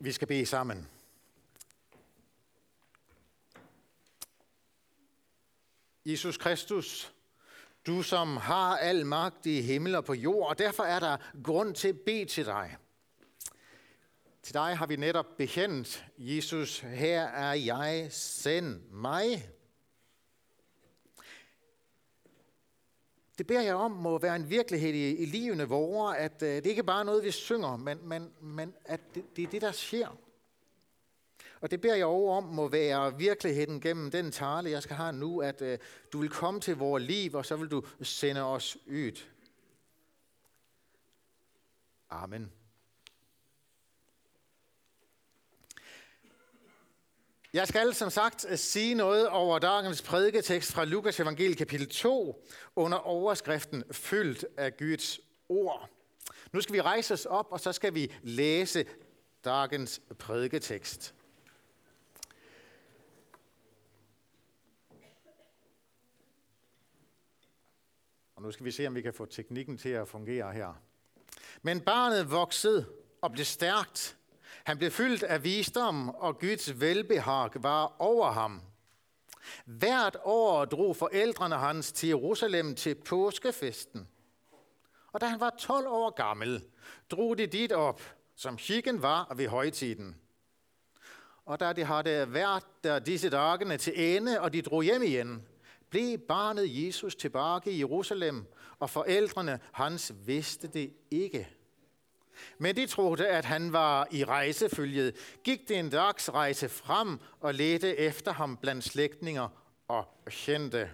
Vi skal bede sammen. Jesus Kristus, du som har al magt i himmel og på jord, og derfor er der grund til at bede til dig. Til dig har vi netop bekendt, Jesus, her er jeg, send mig. Det beder jeg om må være en virkelighed i, i livene vore, at øh, det ikke bare er noget, vi synger, men, men, men at det, det er det, der sker. Og det beder jeg over om må være virkeligheden gennem den tale, jeg skal have nu, at øh, du vil komme til vores liv, og så vil du sende os ud. Amen. Jeg skal som sagt øh, sige noget over dagens prædiketekst fra Lukas evangelie kapitel 2 under overskriften Fyldt af Guds ord. Nu skal vi rejse os op, og så skal vi læse dagens prædiketekst. Og nu skal vi se, om vi kan få teknikken til at fungere her. Men barnet voksede og blev stærkt, han blev fyldt af visdom, og Guds velbehag var over ham. Hvert år drog forældrene hans til Jerusalem til påskefesten. Og da han var 12 år gammel, drog de dit op, som chikken var ved højtiden. Og da de havde været der disse dagene til ende, og de drog hjem igen, blev barnet Jesus tilbage i Jerusalem, og forældrene hans vidste det ikke. Men de troede, at han var i rejsefølget, gik det en dags rejse frem og ledte efter ham blandt slægtninger og kendte.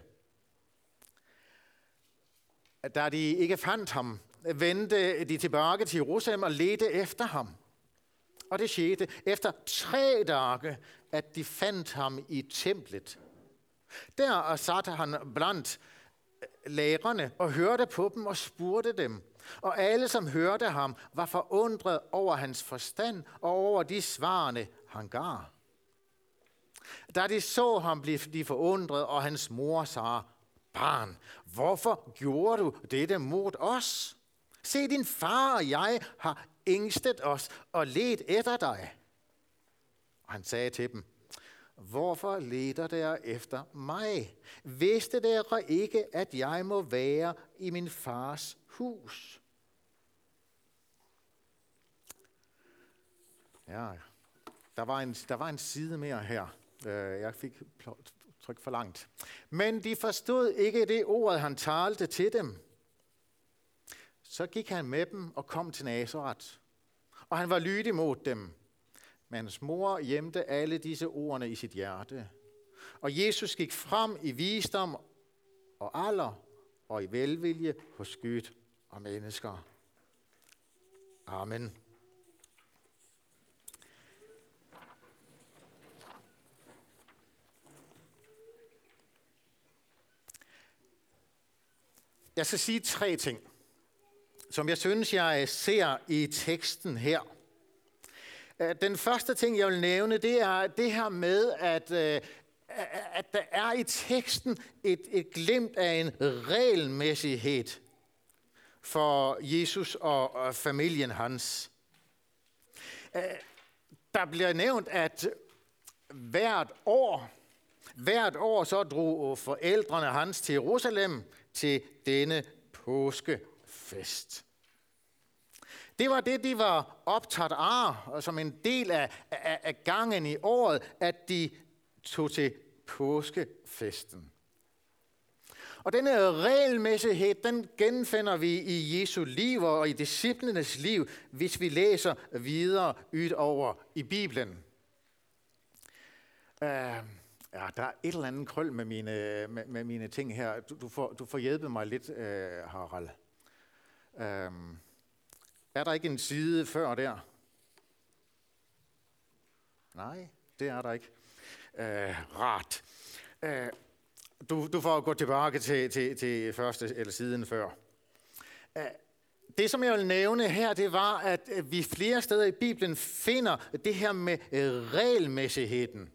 Da de ikke fandt ham, vendte de tilbage til Jerusalem og ledte efter ham. Og det skete efter tre dage, at de fandt ham i templet. Der satte han blandt lærerne og hørte på dem og spurgte dem, og alle, som hørte ham, var forundret over hans forstand og over de svarene, han gav. Da de så ham, blev de forundret, og hans mor sagde, Barn, hvorfor gjorde du dette mod os? Se, din far og jeg har ængstet os og let efter dig. Og han sagde til dem, Hvorfor leder der efter mig? Vidste dere ikke, at jeg må være i min fars hus? Ja, der var en, der var en side mere her. Øh, jeg fik tryk for langt. Men de forstod ikke det ord, han talte til dem. Så gik han med dem og kom til Nazareth. Og han var lydig mod dem. Men hans mor gjemte alle disse ordene i sit hjerte. Og Jesus gik frem i visdom og alder og i velvilje hos Gud og mennesker. Amen. Jeg skal sige tre ting, som jeg synes, jeg ser i teksten her. Øh, den første ting, jeg vil nævne, det er det her med, at, øh, at der er i teksten et, et glimt af en regelmæssighed for Jesus og familien hans. Øh, der bliver nævnt, at hvert år, hvert år så drog forældrene hans til Jerusalem til denne påskefest. Det var det, de var optaget af, og som en del af, af, af gangen i året, at de tog til påskefesten. Og denne regelmæssighed, den genfinder vi i Jesu liv og i disciplenes liv, hvis vi læser videre ud over i Bibelen. Uh, ja, der er et eller andet krøl med mine, med, med mine ting her. Du, du, får, du får hjælpe mig lidt, uh, Harald. Uh, er der ikke en side før der? Nej, det er der ikke. Øh, rart. Øh, du, du får gå tilbage til, til, til første eller siden før. Øh, det, som jeg vil nævne her, det var, at øh, vi flere steder i Bibelen finder det her med øh, regelmæssigheden.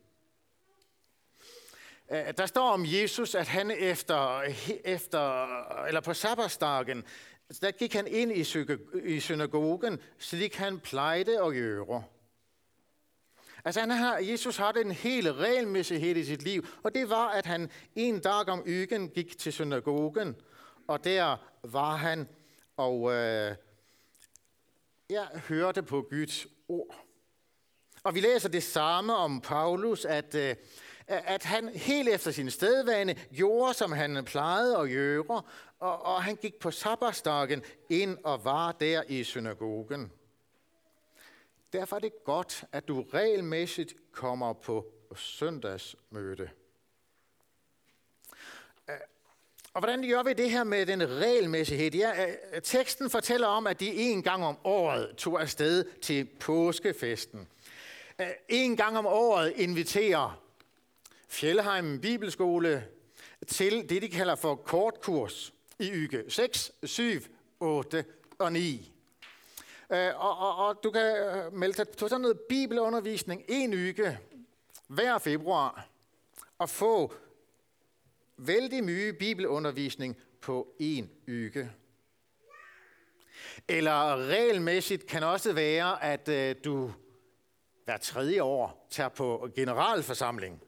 Øh, der står om Jesus, at han efter, efter eller på sabbatsdagen, der gik han ind i synagogen, slik han plejede at gøre. Altså han har, Jesus har den hele regelmæssighed i sit liv, og det var, at han en dag om ugen gik til synagogen, og der var han og øh, ja, hørte på Guds ord. Og vi læser det samme om Paulus, at, øh, at han helt efter sin stedvane gjorde, som han plejede at gøre, og, og han gik på sabbatsdagen ind og var der i synagogen. Derfor er det godt, at du regelmæssigt kommer på søndagsmøde. Øh, og hvordan gør vi det her med den regelmæssighed? Ja, øh, teksten fortæller om, at de en gang om året tog afsted til påskefesten. Øh, en gang om året inviterer Fjellheim Bibelskole til det, de kalder for kortkurs i uge 6, 7, 8 og 9. Øh, og, og, og du kan øh, melde dig til sådan noget bibelundervisning en uge hver februar og få vældig mye bibelundervisning på en uge. Eller regelmæssigt kan også være, at øh, du hver tredje år tager på generalforsamling.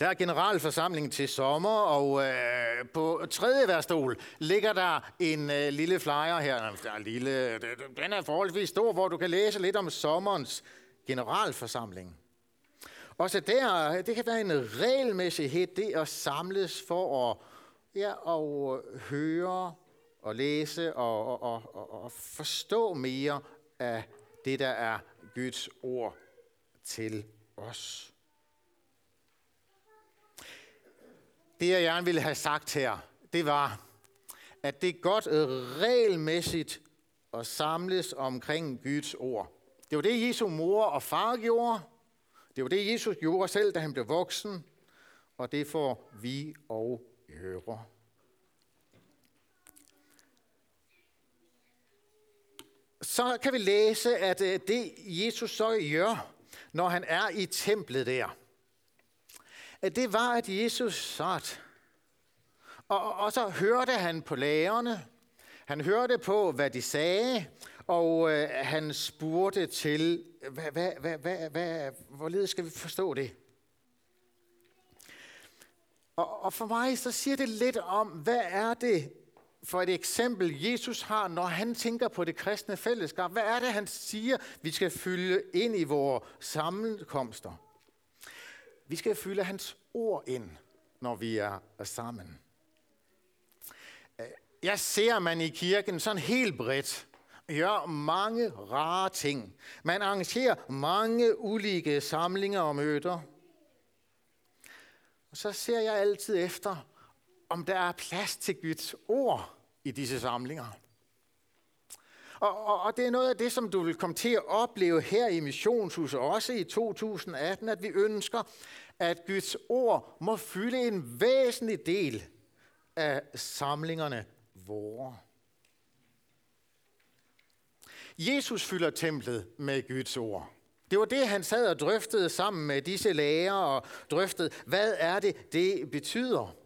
Der er generalforsamling til sommer, og øh, på tredje værstol ligger der en øh, lille flyer her. Der er lille, den er forholdsvis stor, hvor du kan læse lidt om sommerens generalforsamling. Også der, det kan være en regelmæssighed, det at samles for at, ja, at høre og læse og, og, og, og forstå mere af det, der er Guds ord til os. Det, jeg gerne ville have sagt her, det var, at det er godt regelmæssigt at samles omkring Guds ord. Det var det, Jesu mor og far gjorde. Det var det, Jesus gjorde selv, da han blev voksen. Og det får vi og høre. Så kan vi læse, at øh, det Jesus så gør, når han er i templet der, det var, at Jesus satte. Og, og så hørte han på lærerne. Han hørte på, hvad de sagde, og øh, han spurgte til, hvad, hvad, hvad, hvad, hvad, hvorledes skal vi forstå det? Og, og for mig så siger det lidt om, hvad er det for et eksempel, Jesus har, når han tænker på det kristne fællesskab? Hvad er det, han siger, vi skal fylde ind i vores sammenkomster? Vi skal fylde hans ord ind, når vi er sammen. Jeg ser man i kirken sådan helt bredt gør mange rare ting. Man arrangerer mange ulike samlinger og møder. Og så ser jeg altid efter, om der er plads til Guds ord i disse samlinger. Og, og, og det er noget af det, som du vil komme til at opleve her i Missionshuset, også i 2018, at vi ønsker, at Guds ord må fylde en væsentlig del af samlingerne vore. Jesus fylder templet med Guds ord. Det var det, han sad og drøftede sammen med disse læger og drøftede, hvad er det, det betyder.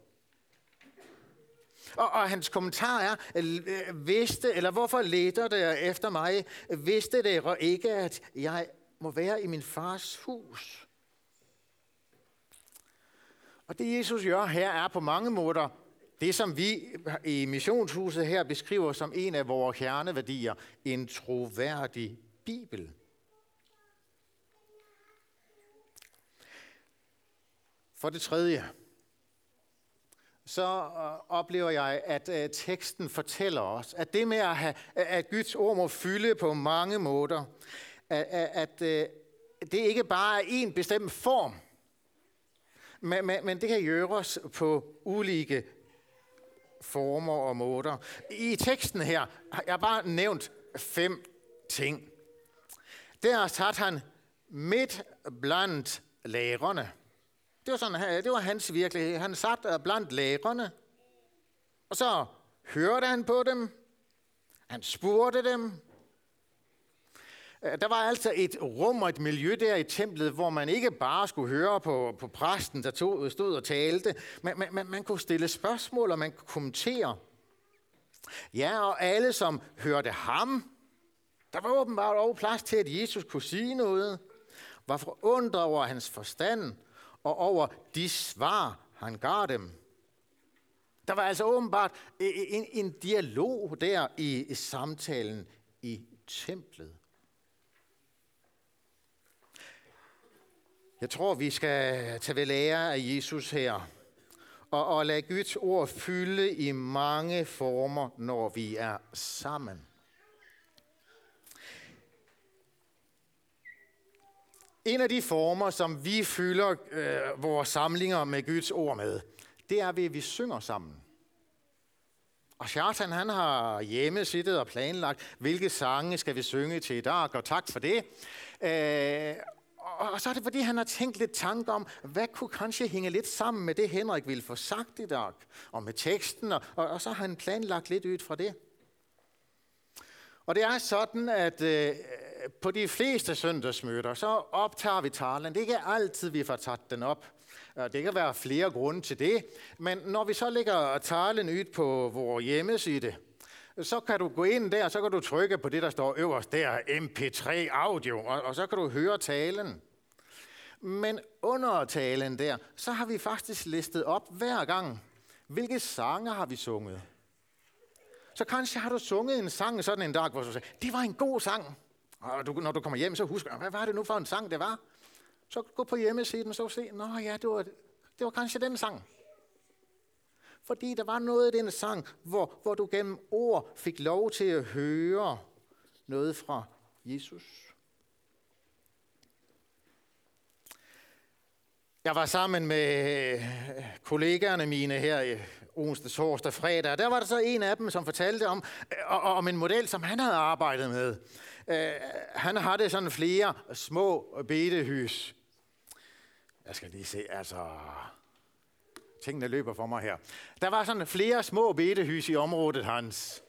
Og, og hans kommentar er, øh, vidste, eller hvorfor leder det efter mig? Vidste det ikke, at jeg må være i min fars hus? Og det Jesus gør her er på mange måder det, som vi i missionshuset her beskriver som en af vores kerneværdier, en troværdig Bibel. For det tredje, så øh, oplever jeg, at øh, teksten fortæller os, at det med at, have, at Guds ord må fylde på mange måder, at, at øh, det ikke bare er en bestemt form, men, men, men det kan gøres på ulike former og måder. I teksten her har jeg bare nævnt fem ting. Der satte han midt blandt lærerne. Det var, sådan, det var hans virkelighed. Han sat blandt lægerne, og så hørte han på dem. Han spurgte dem. Øh, der var altså et rum og et miljø der i templet, hvor man ikke bare skulle høre på, på præsten, der tog, stod og talte, men man, man, man kunne stille spørgsmål, og man kunne kommentere. Ja, og alle, som hørte ham, der var åbenbart også plads til, at Jesus kunne sige noget. var forundret over hans forstand og over de svar, han gav dem. Der var altså åbenbart e- e- en, en dialog der i, i samtalen i templet. Jeg tror, vi skal tage ved lære af Jesus her, og, og lade Guds ord fylde i mange former, når vi er sammen. En af de former, som vi fylder øh, vores samlinger med Guds ord med, det er ved, at vi synger sammen. Og Shartan, han har hjemme siddet og planlagt, hvilke sange skal vi synge til i dag, og tak for det. Øh, og så er det, fordi han har tænkt lidt tanke om, hvad kunne kanskje hænge lidt sammen med det, Henrik ville få sagt i dag, og med teksten, og, og, og så har han planlagt lidt ud fra det. Og det er sådan, at øh, på de fleste søndagsmøder, så optager vi talen. Det er ikke altid, vi får taget den op. Det kan være flere grunde til det, men når vi så lægger talen ud på vores hjemmeside, så kan du gå ind der, så kan du trykke på det, der står øverst der, MP3 audio, og, og så kan du høre talen. Men under talen der, så har vi faktisk listet op hver gang, hvilke sange har vi sunget. Så kanskje har du sunget en sang sådan en dag, hvor du sagde, det var en god sang. Og du, når du kommer hjem, så husker hvad var det nu for en sang, det var? Så gå på hjemmesiden og så se, nå ja, det var, det var kanskje den sang. Fordi der var noget i den sang, hvor, hvor du gennem ord fik lov til at høre noget fra Jesus. Jeg var sammen med øh, kollegaerne mine her i onsdag, torsdag, fredag. Der var der så en af dem, som fortalte om, øh, om en model, som han havde arbejdet med. Øh, han havde sådan flere små bedehys. Jeg skal lige se, altså tingene løber for mig her. Der var sådan flere små bedehys i området hans.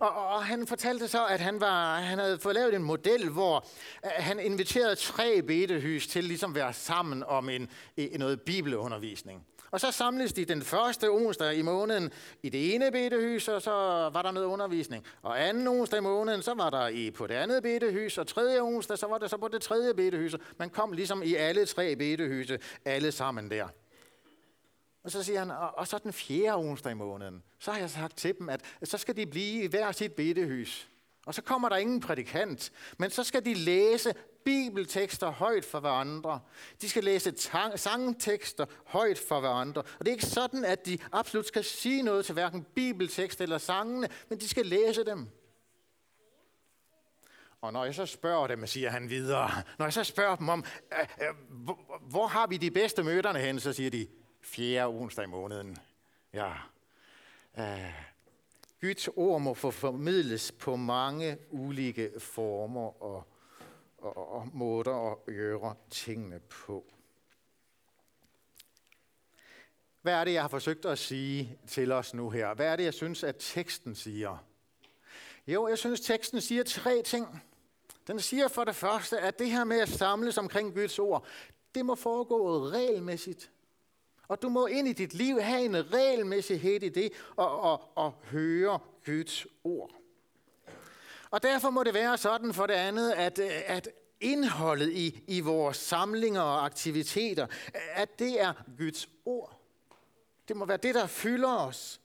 Og, og han fortalte så, at han, var, han havde fået lavet en model, hvor uh, han inviterede tre bedehys til ligesom at være sammen om en, en, noget bibelundervisning. Og så samles de den første onsdag i måneden i det ene bedehus, og så var der noget undervisning. Og anden onsdag i måneden, så var der i på det andet bedehus, og tredje onsdag, så var der så på det tredje bedehus. Man kom ligesom i alle tre bedehuse, alle sammen der. Og så siger han, og, og så den fjerde onsdag i måneden, så har jeg sagt til dem, at så skal de blive i hver sit bedehus. Og så kommer der ingen prædikant, men så skal de læse bibeltekster højt for hverandre. De skal læse sangtekster højt for hverandre. Og det er ikke sådan, at de absolut skal sige noget til hverken bibeltekst eller sangene, men de skal læse dem. Og når jeg så spørger dem, siger han videre, når jeg så spørger dem om, hvor, hvor har vi de bedste møderne hen, så siger de, fjerde onsdag i måneden. Ja. Øh, Guds ord må få formidles på mange ulike former og, og, og måder at gøre tingene på. Hvad er det, jeg har forsøgt at sige til os nu her? Hvad er det, jeg synes, at teksten siger? Jo, jeg synes, teksten siger tre ting. Den siger for det første, at det her med at samles omkring Guds ord, det må foregå regelmæssigt. Og du må ind i dit liv have en regelmæssighed i det, og, og, og høre Guds ord. Og derfor må det være sådan for det andet, at, at indholdet i, i vores samlinger og aktiviteter, at det er Guds ord. Det må være det, der fylder os.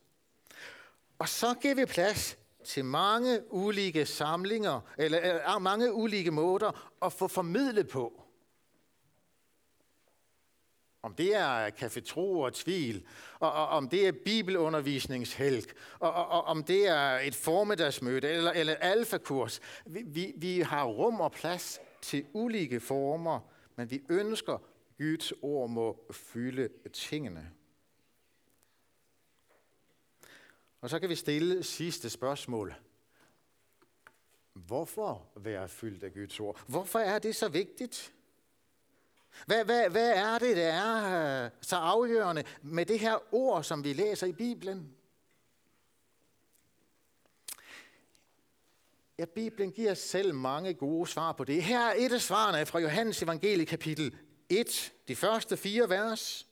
Og så giver vi plads til mange ulike samlinger, eller, eller mange ulike måder at få formidlet på. Om det er kafetro og tvil, og, og om det er bibelundervisningshelg, og, og, og om det er et formiddagsmøde eller, eller alfakurs. Vi, vi, vi har rum og plads til ulike former, men vi ønsker, Guds ord må fylde tingene. Og så kan vi stille sidste spørgsmål. Hvorfor være fyldt af Guds ord? Hvorfor er det så vigtigt? Hvad, hvad, hvad er det, der er øh, så afgørende med det her ord, som vi læser i Bibelen? Ja, Bibelen giver selv mange gode svar på det. Her er et af svarene fra Johannes evangelie kapitel 1, de første fire vers.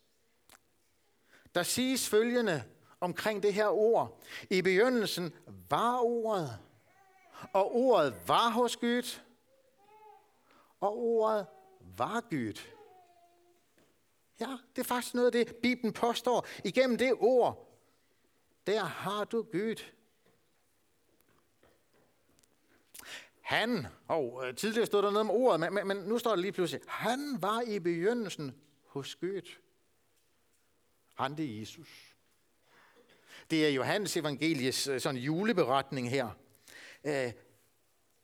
Der siges følgende omkring det her ord. I begyndelsen var ordet, og ordet var hos Gud, og ordet var Gud. Ja, det er faktisk noget af det, Bibelen påstår. Igennem det ord, der har du Gud. Han, og oh, tidligere stod der noget om ordet, men, men, men nu står der lige pludselig, han var i begyndelsen hos Gud. Han det er Jesus. Det er Johannes evangelies øh, sådan juleberetning her. Uh,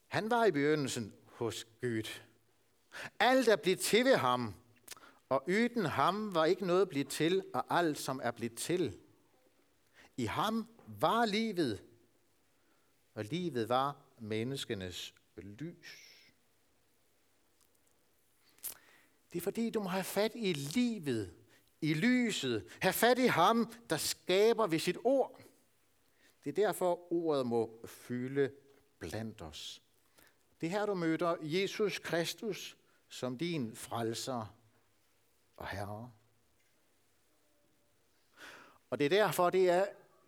han var i begyndelsen hos Gud. Alt er blevet til ved ham, og uden ham var ikke noget blevet til, og alt som er blevet til. I ham var livet, og livet var menneskenes lys. Det er fordi, du må have fat i livet, i lyset. Have fat i ham, der skaber ved sit ord. Det er derfor, ordet må fylde blandt os. Det her, du møder Jesus Kristus som din frelser og herre. Og det er derfor, det er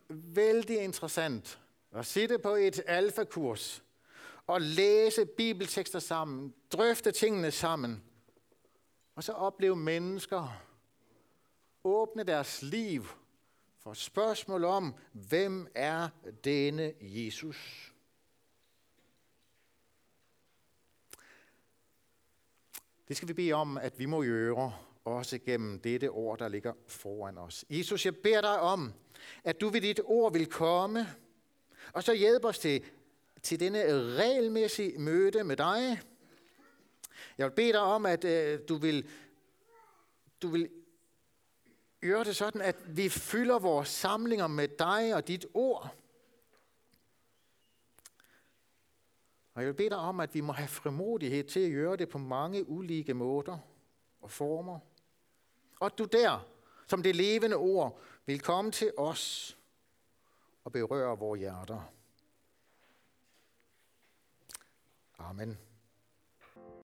vældig interessant at sidde på et alfakurs og læse bibeltekster sammen, drøfte tingene sammen, og så opleve mennesker åbne deres liv for spørgsmål om, hvem er denne Jesus? Det skal vi bede om, at vi må gøre, også gennem dette ord, der ligger foran os. Jesus, jeg beder dig om, at du ved dit ord vil komme, og så hjælpe os til, til denne regelmæssige møde med dig. Jeg vil bede dig om, at øh, du vil, du vil gøre det sådan, at vi fylder vores samlinger med dig og dit ord. Og jeg vil bede dig om, at vi må have frimodighed til at gøre det på mange ulike måder og former. Og at du der, som det levende ord, vil komme til os og berøre vores hjerter. Amen.